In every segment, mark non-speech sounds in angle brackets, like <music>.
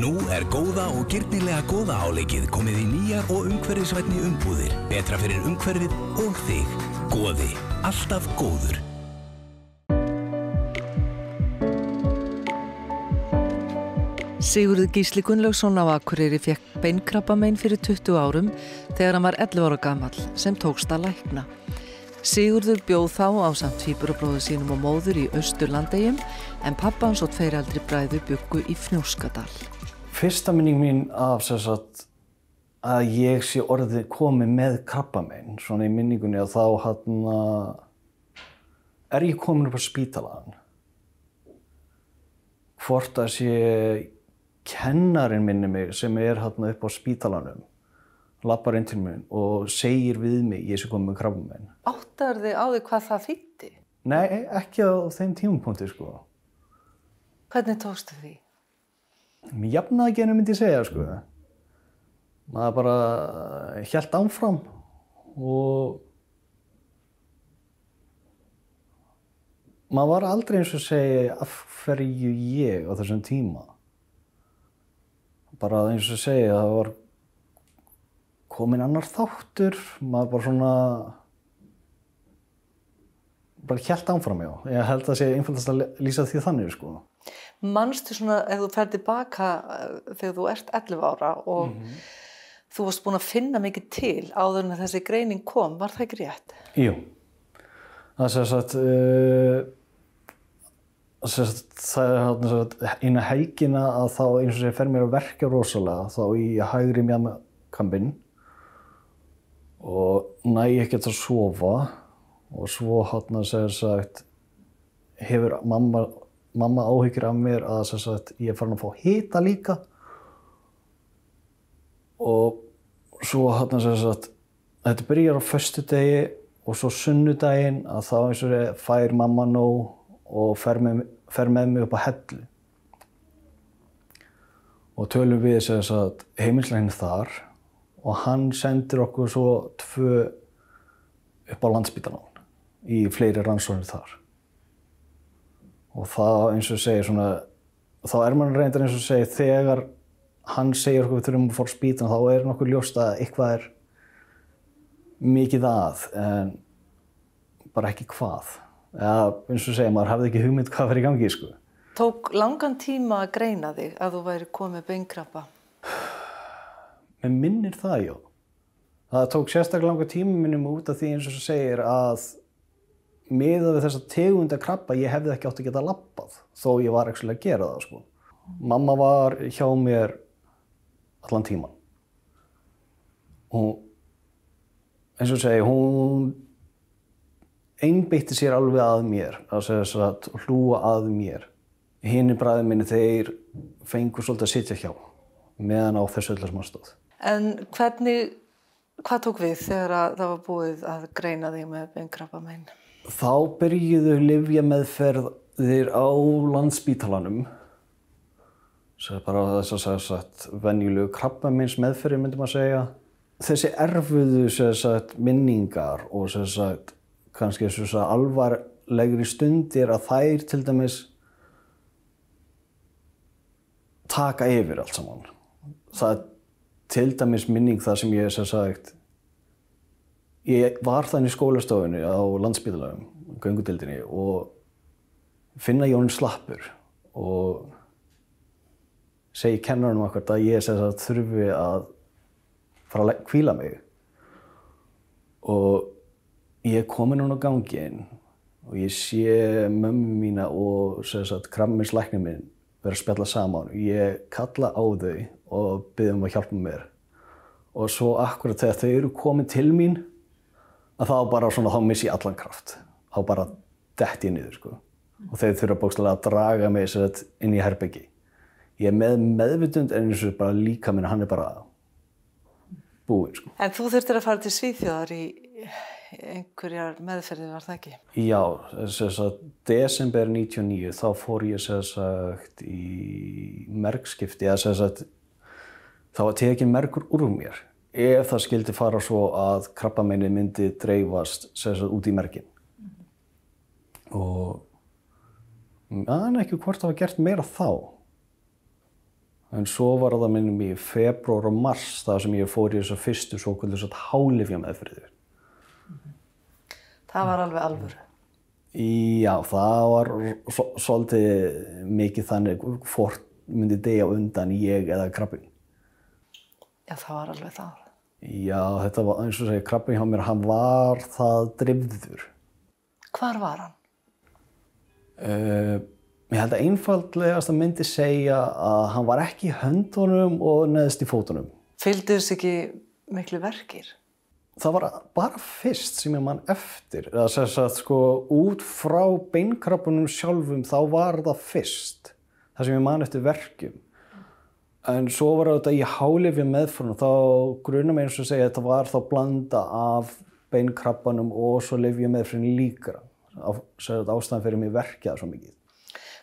Nú er góða og gyrnilega góða áleikið komið í nýjar og umhverfisvætni umbúðir. Betra fyrir umhverfið og þig. Góði. Alltaf góður. Sigurður Gísli Gunnlaugsson á Akureyri fekk beinkrabbamein fyrir 20 árum þegar hann var 11 ára gammal sem tókst að lækna. Sigurður bjóð þá á samt fýburabróðu sínum og móður í Östurlandegjum en pappa hans og tveir aldri bræðu byggu í Fnjóskadal. Fyrsta minning mín af sagt, að ég sé orðið komið með krabbamein, svona í minningunni að þá hann er ég komin upp á spítalaðan. Hvort að sé kennarin minni mig sem er hérna upp á spítalanum lappar inn til mér og segir við mig ég sé komið með krabbamein. Áttar þið á því hvað það þýtti? Nei, ekki á þeim tímapunkti sko. Hvernig tókstu því? Mér jafnaði henni myndi ég segja sko. Maður bara hjælt ánfram og maður var aldrei eins og segja af hverju ég á þessum tíma. Bara eins og segja það var komin annar þáttur, maður bara svona bara hjælt ánfram já. Ég held að það sé einfaldast að lýsa því þannig sko. Manstu svona, ef þú fer tilbaka þegar þú ert 11 ára og mm -hmm. þú varst búin að finna mikið til áður en þessi greining kom, var það ekki rétt? Jú. Það er svo að uh, það er eina helgina að þá eins og sé fer mér að verka rosalega þá í hægri mjamkampinn og næ ég ekkert að sofa og svo að segja sagt hefur mamma, mamma áhyggjur af mér að sagt, ég er farin að fá hita líka. Og svo hann að þetta byrjar á förstu degi og svo sunnudaginn að þá eins og sé fær mamma nóg og fer með, fer með mig upp á hellu. Og tölum við heimilisleginn þar og hann sendir okkur svo tvö upp á landsbytarnan í fleiri rannsóknir þar og það eins og segir svona þá er mann reyndar eins og segir þegar hann segir okkur við þurfum að fóra spítan þá er nokkur ljóst að eitthvað er mikið að en bara ekki hvað eða eins og segja, maður hafði ekki hugmynd hvað fyrir gangi sko. Tók langan tíma að greina þig að þú væri komið beinkrabba? Mér minnir það, já. Það tók sérstaklega langa tíma minnum út af því eins og segir að miða við þessa tegunda krabba ég hefði ekki átt að geta lappað þó ég var ekki að gera það sko. Mamma var hjá mér allan tíman. Og eins og segja, hún einbeitti sér alveg að mér, að að hlúa að mér. Hinn í bræðin minni þeir fengur svolítið að sitja hjá meðan á þessu öllar sem hann stóð. En hvernig, hvað tók við þegar það var búið að greina þig með beinkrabbamein? Þá byrjuðu livja meðferðir á landsbítalanum. Það er bara þess að segja venjulegu krabbameins meðferði myndum að segja. Þessi erfuðu sagt, minningar og sagt, kannski alvarlegri stundir að þær til dæmis taka yfir allt saman. Það er til dæmis minning það sem ég hef sagt ég var þannig í skólastofunni á landsbyðalagum, göngudildinni og finna Jón slappur og segi kennarinn um akkord að ég sagt, þurfi að fara að kvíla mig. Og ég er komin hún á gangin og ég sé mömmu mína og kramminslæknir minn vera að spjalla saman. Og ég kalla á þau og byrja um að hjálpa mér. Og svo akkurat þegar þau eru komin til mín að þá bara svona, þá miss ég allan kraft þá bara dett ég niður sko. og þau þurfa bókslega að draga mig sagt, inn í herbyggi ég er með meðvitund en eins og bara líka minn hann er bara búinn sko. En þú þurftir að fara til Svíþjóðar í einhverjar meðferði var það ekki? Já, þess að desember 99 þá fór ég sagt í merkskipti eða sagt þá var tekið merkur úr mér ef það skildi fara svo að krabbamenni myndi dreifast sagt, út í merkin mm -hmm. og er ekki hvort það var gert meira þá En svo var það minnum í februar og mars það sem ég fór í þess að fyrstu svo kvöldu svo hálifja meðferðir. Það var alveg alvöru. Já, það var svo- svolítið mikið þannig hvort myndi degja undan ég eða krabbin. Já, það var alveg það. Já, þetta var eins og segja, krabbin hjá mér, hann var það drifður. Hvar var hann? Uh, ég held að einfaldlegast að myndi segja að hann var ekki í höndunum og neðst í fótunum. Fylgdu þess ekki miklu verkir? Það var bara fyrst sem ég mann eftir. Það sést að sko út frá beinkrabunum sjálfum þá var það fyrst. Það sem ég mann eftir verkjum. En svo var þetta í hálifja meðfram þá grunum eins og segja að þetta var þá blanda af beinkrabbanum og svo lifja meðfram líka. Á- Segja þetta ástæðan fyrir mig verkjað svo mikið.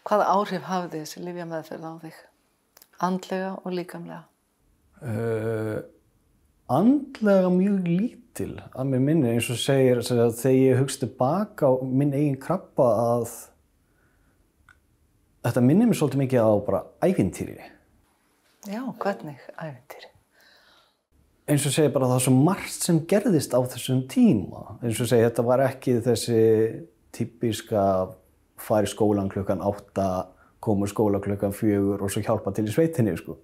Hvaða áhrif hafði þessi lifja meðferð á þig? Andlega og líkamlega? Uh, andlega mjög lítil að mér minni eins og segir að þegar ég hugst tilbaka á minn eigin krabba að þetta minnir mér svolítið mikið á bara æfintýri Já, hvernig æfintýri? eins og segir bara það er svo margt sem gerðist á þessum tíma eins og segir þetta var ekki þessi típiska fara í skólan klukkan átta koma úr skóla klukkan fjögur og svo hjálpa til í sveitinni sko.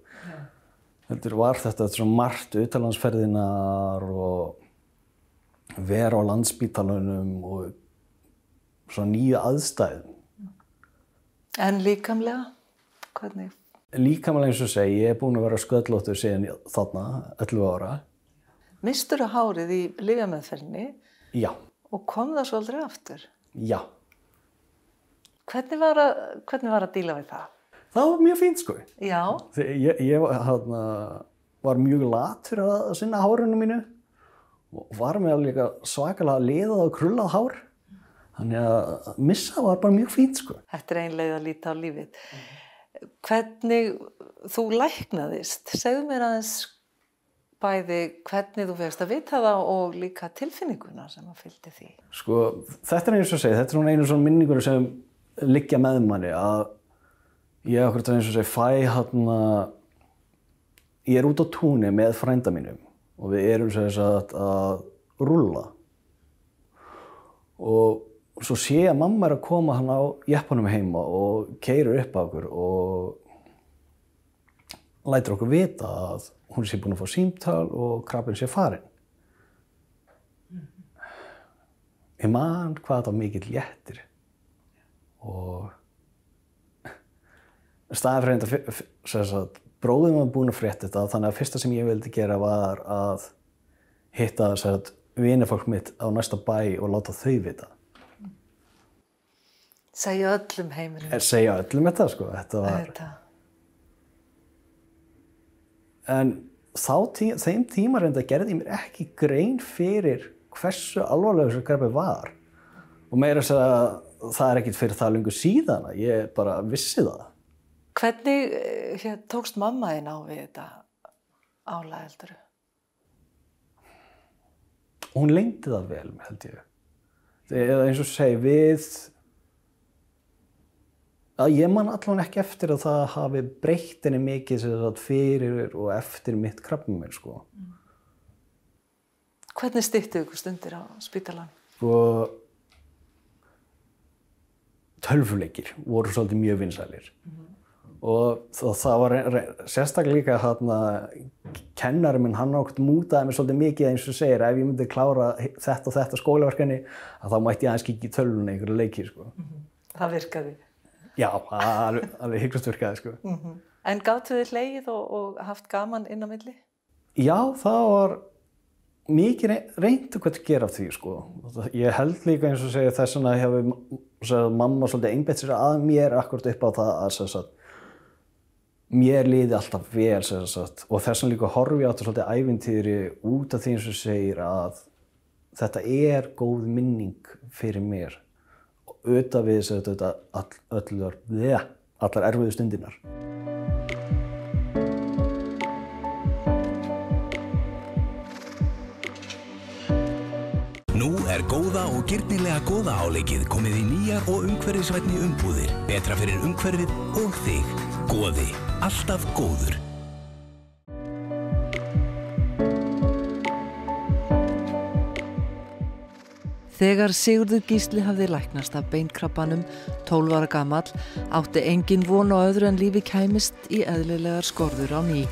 heldur var þetta svo margt utalandsferðinar og vera á landsbítalunum og svo nýju aðstæðum En líkamlega? Hvernig? Líkamlega eins og segi, ég er búin að vera sköllóttur síðan þarna, 11 ára Mistur að hárið í lifja meðferðinni já, og kom það svo aldrei aftur? já Hvernig var að, hvernig var að díla við það? það var mjög fínt sko Já, ég, ég var, hana, var mjög latur að sinna hárunum mínu og var með alveg svakalega liðað og krullað hár. Þannig að missa var bara mjög fínt sko. þetta er ein leið að líta á lífið. Hvernig þú læknaðist? Segðu mér aðeins bæði hvernig þú fegst að vita það og líka tilfinninguna sem að fylgdi því. Sko, þetta er eins og segja, þetta er einu svona minningur sem liggja með manni að ég okkur eins og segja fæ hérna, ég er út á túni með frænda mínum og við erum sem sagt að rúlla og svo sé ég að mamma er að koma hann á jeppanum heima og keirur upp á okkur og lætur okkur vita að hún sé búin að fá símtal og krabbin sé farin. Ég man hvað þetta var mikill léttir og sem sagt, bróðum var búin að frétta þetta þannig að fyrsta sem ég vildi gera var að hitta vinafólk mitt á næsta bæ og láta þau vita. Segja öllum heiminum Er segja öllum þetta sko, þetta var, þetta. en tí, þeim tíma reynda gerði ég mér ekki grein fyrir hversu alvarlega þessu greppi var og meira þess að það er ekkit fyrir það lengur síðan að ég bara vissi það. Hvernig eh, hér, tókst mamma þín á við þetta álæðilduru? hún leyndi það vel, held ég. Eða eins og segi, við... Að ég man allan ekki eftir að það hafi breytt henni mikið fyrir og eftir mitt krabbum mér, sko. Hvernig stýttu ykkur stundir á spítalan? Sko, tölvuleikir voru svolítið mjög vinsælir. Og það, það var sérstaklega líka hérna, kennari minn, hann átt mútaði mér svolítið mikið eins og segir, ef ég myndi klára þetta og þetta skólaverkefni, að þá mætti ég aðeins kikið í tölvuna einhverju leiki, sko. Það virkaði. Já, alveg, alveg hygglust virkaði, sko. En gáttu þið hleið og, og haft gaman inn á milli? Já, það var mikið rey- reynt hvað að gera af því, sko. Ég held líka eins og segja þess vegna hefur mamma svolítið einbett sér að mér akkurat upp á það að sem sagt, mér liði alltaf vel sagt, og þess vegna líka horfi ég á þetta svolítið ævintýri út af því eins og segir að þetta er góð minning fyrir mér auðvitað við sem sagt, auðvitað all, allar erfiðu stundinar. Nú er góða og gyrnilega góða áleikið komið í nýjar og umhverfisvætni umbúðir. Betra fyrir umhverfið og þig. Góði. alltaf góður. Þegar Sigurður Gísli hafði læknast af beinkrabbanum 12 ára gamall átti engin von á öðru en lífi kæmist í eðlilegar skorður á ný.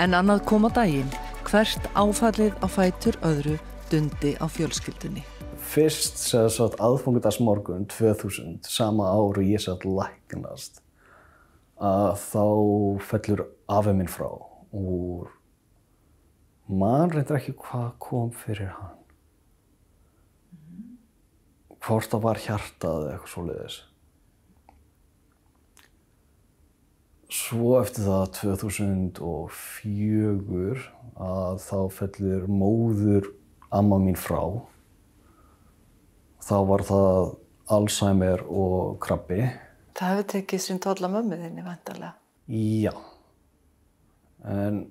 En annað kom á daginn, hvert áfallið á fætur öðru dundi á fjölskyldunni. Fyrst segði svo að aðfungudagsmorgun 2000, sama áru ég satt læknast, að þá fellur afið minn frá og mann reyndir ekki hvað kom fyrir hann hvort það var hjartað eða eitthvað svo leiðis. Svo eftir það 2004 að þá fellir móður amma mín frá. Þá var það Alzheimer og krabbi. Það hefur tekið sín tóla mömmuðinni vantarlega. Já. En,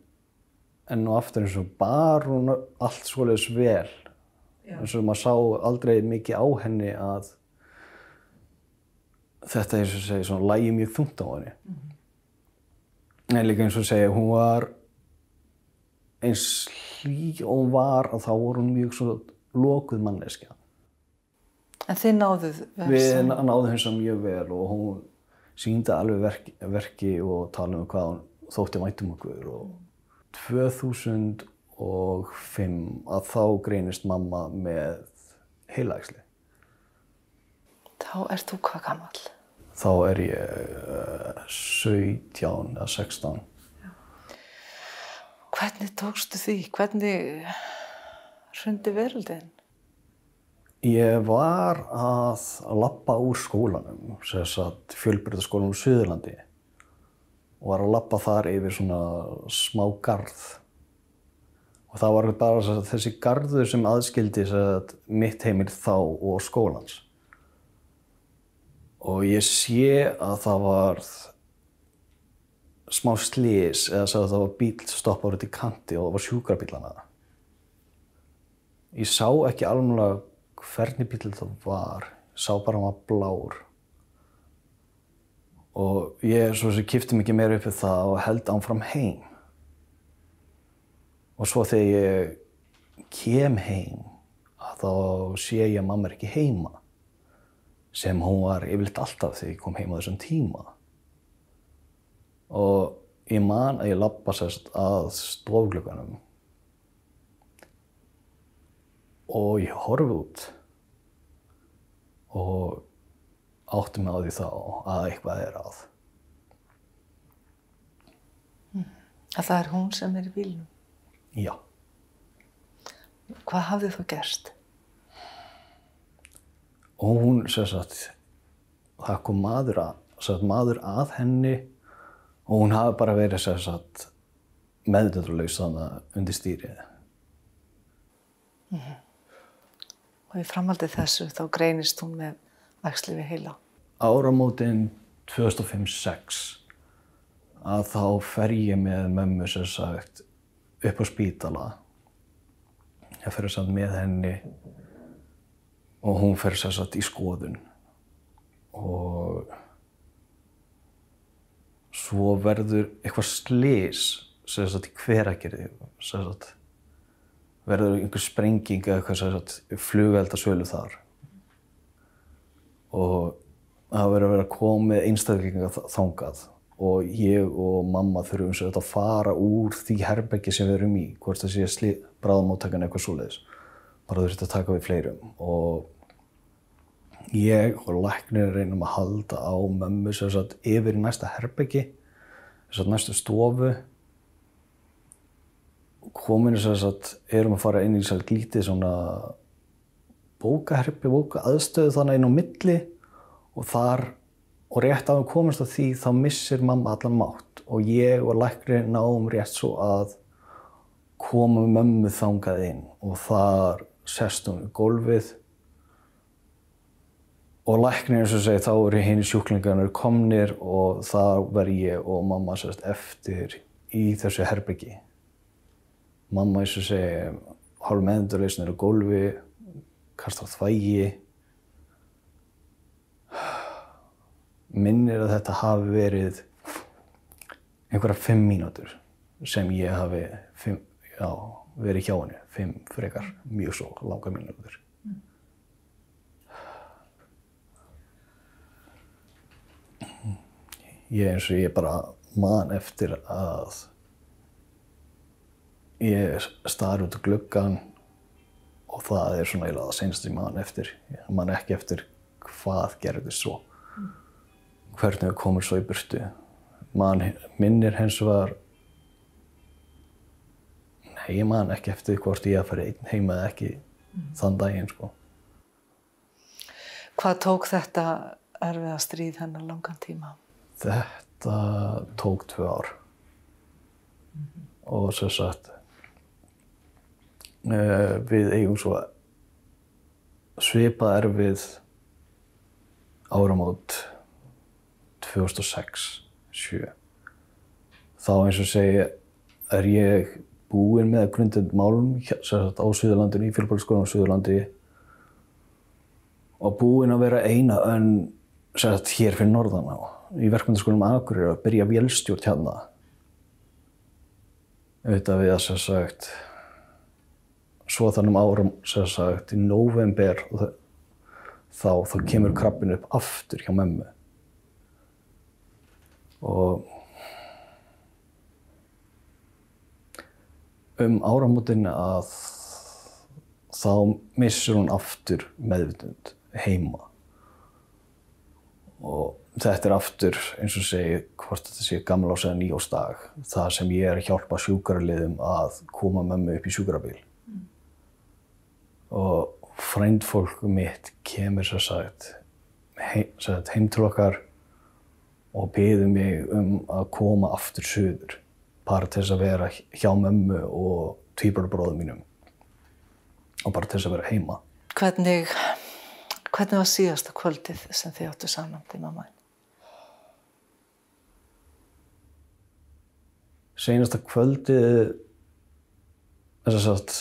en nú aftur eins og bar hún allt svoleiðis vel eins og maður sá aldrei mikið á henni að þetta eins og segja svona lægi mjög þungt á henni. Mm -hmm. en líka eins og segja hún var eins hlý og hún var að þá voru hún mjög svona lokuð manneskja. En þið náðuð Við náðum henni svo mjög vel og hún síndi alveg verki, verki og tala um hvað hún þótti mætum okkur og 2000 og fimm að þá greinist mamma með heilaægsli. Þá ert þú hvað gammal? Þá er ég uh, 17 eða 16. Já. Hvernig tókstu því? Hvernig hrundi veröldin? Ég var að lappa úr skólanum, fjölbyrðaskólanum Suðurlandi og var að lappa þar yfir svona smá garð og það var bara þessi gardur sem aðskildi mitt heimil þá og skólans. Og ég sé að það var smá slís eða að það var bíl stoppað út í kanti og það var sjúkrabílana ég sá ekki alveg hvernig bíl það var ég sá bara hann var blár. Og ég kipti mikið meira upp við það og held ánfram heim Og svo þegar ég kem heim, þá sé ég að mamma er ekki heima. Sem hún var yfirleitt alltaf þegar ég kom heim á þessum tíma. Og ég man að ég lappa sérst að stofglöganum. Og ég horfi út. Og átti mig á því þá að eitthvað er að. Að það er hún sem er í bílnum? Já. Hvað hafði þú gerst? Og hún, sér sagt, það kom maður að, sagt, maður að henni og hún hafi bara verið, sér sagt, meðdöðurlaus þannig undir stýrið. Mm -hmm. Og í framhaldið þessu þá greinist hún með ægsli við heila? Áramótin 2005-06 að þá fer ég með mömmu, sér sagt, upp á spítala. Ég fyrir samt með henni og hún fyrir satt í skoðun. Og svo verður eitthvað slís sem sagt í hveragerði verður einhver sprenging eða eitthvað sem sagt flugveldasölu þar. Og það verður að vera komið einstaklinga þangað og ég og mamma þurfum sér að fara úr því herbergi sem við erum í, hvort það sé bráðamóttakan eitthvað svoleiðis. Bara þurfti að taka við fleirum og ég og læknir reynum að halda á mömmu sér satt yfir í næsta herbergi, sér satt næstu stofu. Kominu sér satt erum að fara inn í sér glítið svona bókaherbi, bókaaðstöðu þannig inn á milli og þar og rétt að við komumst að því þá missir mamma allan mátt. Og ég og lækri náum rétt svo að koma mömmu þangað inn. Og þar sest hún í gólfið. Og læknir eins og segi þá eru hinn sjúklingarnir komnir og þar verð ég og mamma sérst eftir í þessu herbyggi. Mamma eins og segi hálf meðendurleysnir á gólfi, kastar þvægi minnir að þetta hafi verið einhverja fimm mínútur sem ég hafi fimm, já, verið hjá henni, fimm frekar, mjög svo langa mínútur. Ég eins og ég bara man eftir að ég starf út á gluggan og það er svona eiginlega það senast ég man eftir. Ég man ekki eftir hvað gerðist svo. Hvernig við komum svo í burtu. Man minnir hens var Nei, ég man ekki eftir hvort ég að fara einn heima eða ekki þann daginn, sko. Hvað tók þetta erfiða stríð hennar langan tíma? Þetta tók tvö ár. Og svo sagt, uh, við eigum svo svipað erfið áramót 2006-07. Þá eins og segi er ég búinn með grundund málum sagt, á Suðurlandinu, í fjölbæðarskólanum á Suðurlandi. Og búinn að vera eina önn sagt, hér fyrir norðan á í verkmyndaskólanum Akureyri að byrja vélstjórn hérna. Auðvitað við að sagt svo þannig sem sagt í november þá, þá kemur krabbin upp aftur hjá memmu og um áramótin að þá missur hún aftur meðvitund heima og þetta er aftur eins og segi hvort þetta sé gamla ás eða nýjósdag það sem ég er að hjálpa sjúkaraliðum að koma með mig upp í sjúkarabíl mm. og frændfólk mitt kemur svo sagt heim, sagt, heim til okkar og beður mig um að koma aftur söður bara til þess að vera hjá mömmu og tvíbrarbróðum mínum og bara til þess að vera heima. Hvernig, hvernig var síðasta kvöldið sem þið áttu saman til mamma? Seinasta kvöldið, þess að sagt,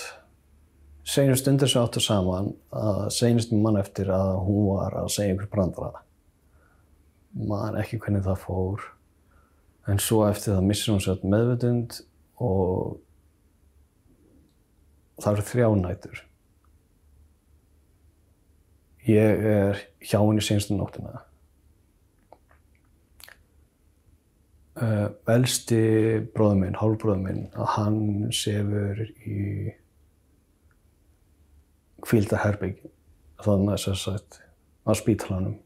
seinast stundir sem áttu saman, að seinast mann eftir að hún var að segja ykkur brandara. Man ekki hvernig það fór. En svo eftir það missir hún sér meðvutund og það eru þrjá nætur. Ég er hjá henni senstu nóttina. Uh, elsti bróður minn, hálfbróður minn, að hann sefur í kvíldarherbygg þannig að þess að á spítalanum,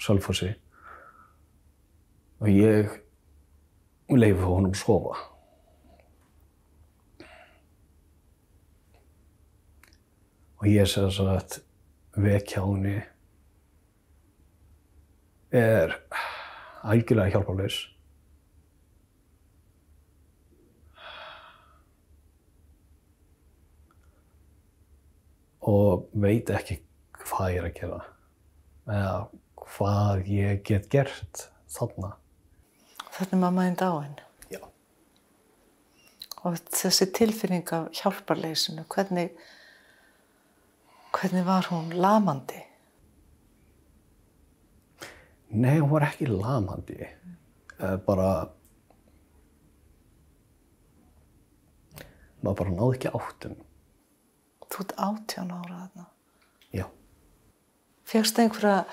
Sölfossi og ég leiði honum að sofa. Og ég segði svo að vekja henni er algjörlega hjálparlaus. Og veit ekki hvað ég er að gera eða hvað ég get gert þarna. Þannig mamma einn dáin. Já. Og þessi tilfinning af hjálparleysinu, hvernig, hvernig var hún lamandi? Nei, hún var ekki lamandi. Mm. Bara, maður bara náði ekki áttum. Þú ert áttján ára þarna? Já. Fegst einhverja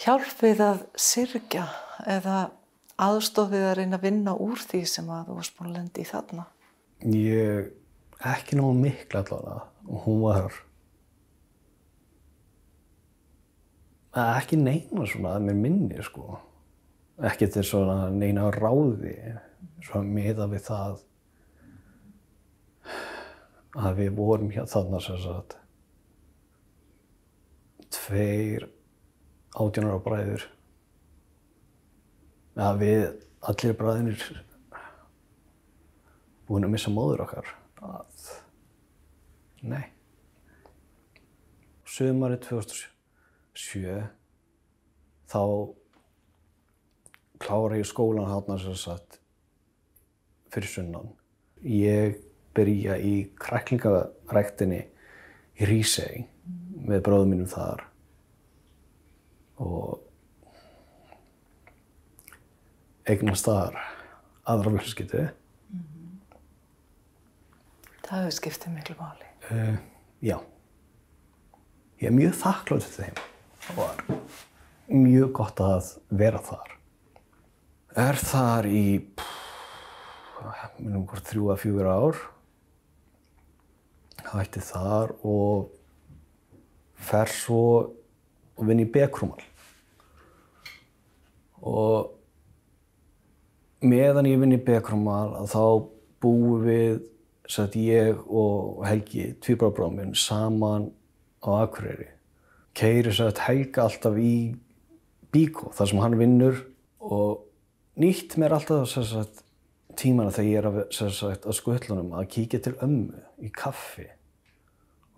hjálp við að syrkja eða aðstofið að reyna að vinna úr því sem að þú varst búin að lendi í þarna? Ég, ekki náðu miklu allavega. Hún var ekki neina svona að mér minni sko. Ekki til svona neina ráði svona miða við það að við vorum hér þarna sem sagt. Tveir átjónar á bræður að við allir bræðinir búin að missa móður okkar. Að nei. Sömari 2007 þá klára ég skólan hátna sem sagt fyrir sunnan. Ég byrja í kræklingaræktinni í Rísei með bróðum mínum þar. Og eignast þar aðra fjölskyldu. Það hefur skiptið miklu máli. Uh, já. Ég er mjög þakkláttur til þeim. Það var mjög gott að vera þar. Er þar í, minnum hvort þrjú að fjögur ár. Hætti þar og fer svo og vinn í Bekrúmal. Og meðan ég vinn í Bekrúmal þá búum við satt ég og Helgi, tvíbrabráminn, saman á Akureyri. Keiri satt Helga alltaf í Bíkó, þar sem hann vinnur og nýtt mér alltaf sagt, tímana þegar ég er að, að skutlunum að kíkja til ömmu í kaffi.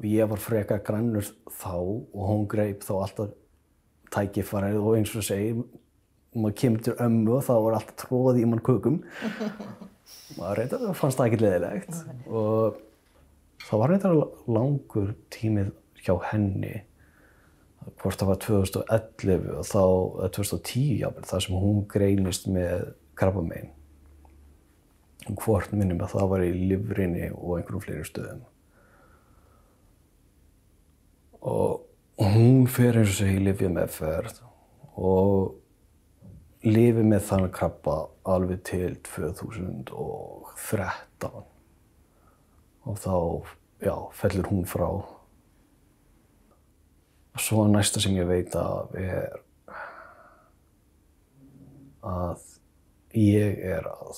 Og ég var freka grannur þá og hún greip þá alltaf tækifarið og eins og segi, maður kemur til ömmu og þá var alltaf tróði í mann kukum <laughs> maður reyndar fannst það ekki leðilegt og það var reyndar langur tímið hjá henni hvort það var 2011 og þá, eða 2010 jáfnvel, þar sem hún greinist með krabbamein. Hvort minnum að það var í livrinni og einhverjum fleiri stöðum. Og hún fer eins og segi lifið meðferð og lifið með þannig krabba alveg til 2013 og þá, já, fellur hún frá. Svo næsta sem ég veit af er að ég er að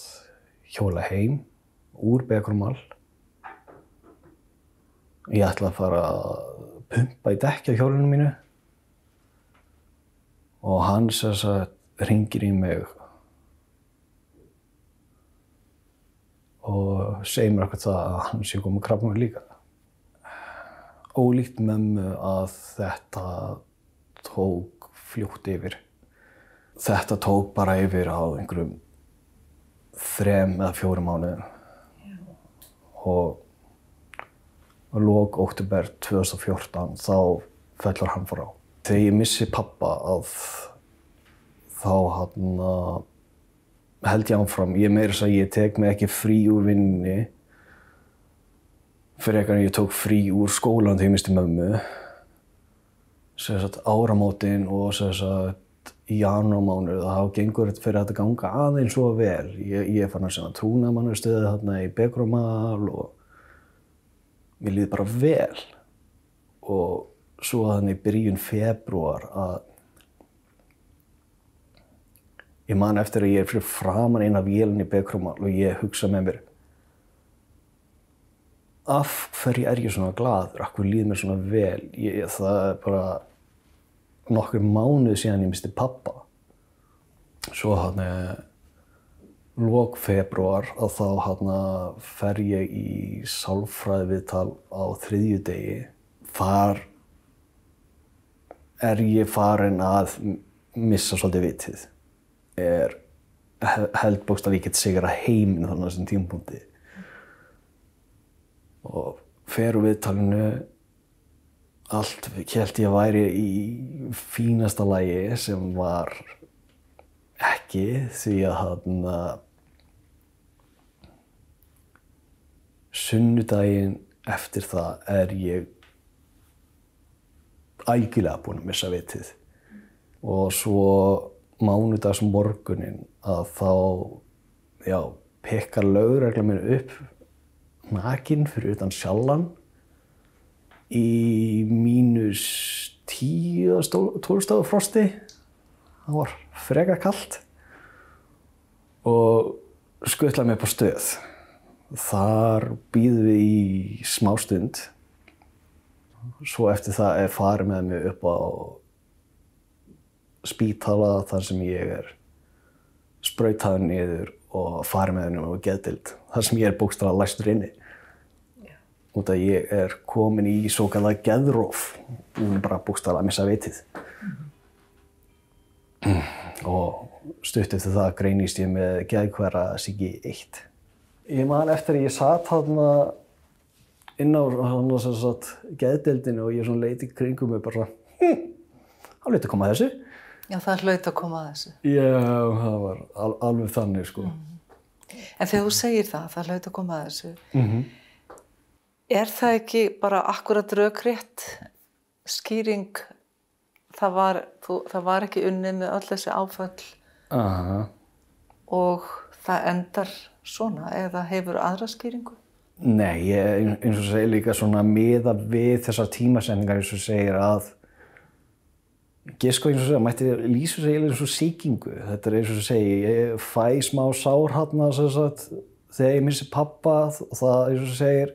hjóla heim úr Bekrumall. Ég ætla að fara að pumpa í dekki á hjólinu mínu og hann sér að ringir í mig og segir mér eitthvað það að hann sé komið krabba mig líka. Ólíkt mömmu að þetta tók fljótt yfir. Þetta tók bara yfir á einhverjum þrem eða fjórum mánuðum. Og á lók óttubær 2014 þá fellur hann frá. Þegar ég missi pappa að þá hann held ég áfram. Ég meira þess að ég tek mig ekki frí úr vinninni fyrir eitthvað en ég tók frí úr skólan þegar ég misti mömmu. Sérstætt áramótin og sérstætt í janúarmánuð þá gengur þetta fyrir þetta ganga aðeins svo vel. Ég, ég fann að segja trúnamannu stöðu þarna í Begrumal og mér líði bara vel. Og svo þannig í byrjun februar að ég man eftir að ég er fyrir framan eina vélinn í Begrumal og ég hugsa með mér af hverju er ég svona gladur, af hverju líður mér svona vel? Ég, það er bara nokkur mánuð síðan ég misti pappa svo hann lók februar að þá hann fer ég í sálfræði viðtal á þriðju degi þar er ég farin að missa svolítið vitið er held bókst að ég get sigra heiminn þannig á þessum tímpunkti og fer úr viðtalinu allt held ég að væri í fínasta lægi sem var ekki því að hann sunnudaginn eftir það er ég ægilega búinn að missa vitið. Og svo mánudags morgunin að þá já, pekkar lögregla mér upp nakinn fyrir utan sjallan í mínus tíu tólstofu frosti. Það var freka kallt og skuttlaði mig upp á stöð. Þar býðum við í smá stund svo eftir það er farið með mig upp á spítala þar sem ég er sprautaður niður og farið með henni á geðdild þar sem ég er bókstala læstur inni út að ég er komin í svo kallar geðróf og bara bústala að missa vitið. Mm. Og stutt eftir það greinist ég með geðkværa síki 1. Ég man eftir að ég satt þarna inn á geðdeldinu og ég leiti kringum mig bara hm, það hlaut að koma þessu. Já, það hlaut að koma að þessu. Já, það var al alveg þannig sko. Mm. En þegar þú segir það, það hlaut að koma að þessu, Mm er það ekki bara akkurat raukrétt skýring, það var, þú, það var ekki unnið með öll þessi áföll Aha. og það endar svona eða hefur aðra skýringu? Nei, ég, eins og segir líka svona miða við þessar tímasendingar eins og segir að Gisko eins og segir, mætti lýsa sig eins og sýkingu. Þetta er eins og segir, ég fæ smá sár hann þegar ég missi pappa og það eins og segir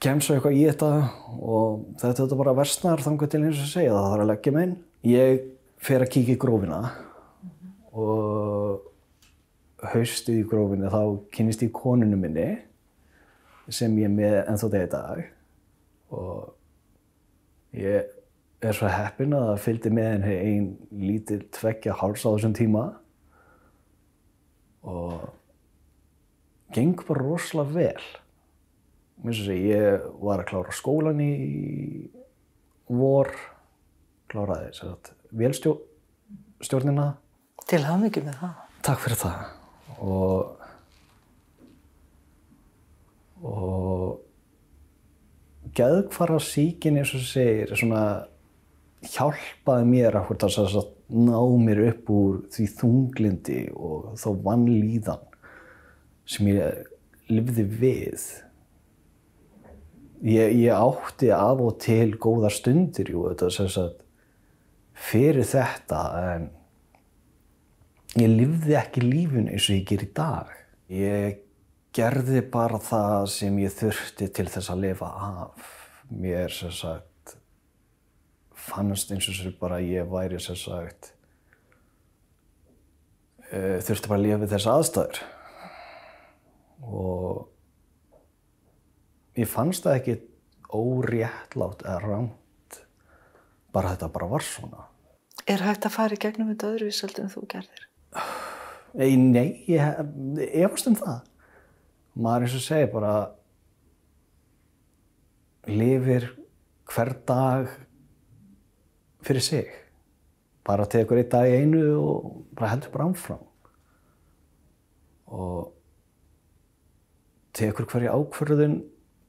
kemst svo eitthvað í þetta og þetta er bara versnar þangar til eins og segja það þarf að leggja mig inn. Ég fer að kíkja í grófina og haustið í grófinni þá kynist ég konunu minni sem ég er með ennþá degi dag og ég er svo heppin að það fylgdi með henni ein lítil tveggja háls á þessum tíma og geng bara rosalega vel. Mér finnst þess að ég var að klára skólan í vor, kláraði þess að vélstjórnina. Til hafmyggjum með það. Takk fyrir það. Og, og geðkvara síkin eins og segir, svona hjálpaði mér að ná mér upp úr því þunglindi og þá vannlíðan sem ég lifði við. Ég, ég átti af og til góðar stundir, jú, þetta sem sagt, fyrir þetta, en ég lifði ekki lífun eins og ég ger í dag. Ég gerði bara það sem ég þurfti til þess að lifa af. Mér sem sagt fannst eins og sér bara að ég væri sem sagt uh, þurfti bara að lifa við þess aðstæður. Og ég fannst það ekki óréttlátt eða rámt. Bara þetta bara var svona. Er hægt að fara í gegnum þetta öðruvísöld en þú gerðir? Nei, ég efast um það. Maður eins og segir bara lifir hver dag fyrir sig. Bara tekur einn dag í einu og bara heldur bara áfram. Og tekur hverja ákvörðun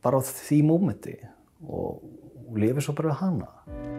bara á því mómenti og lifir svo bara við hana.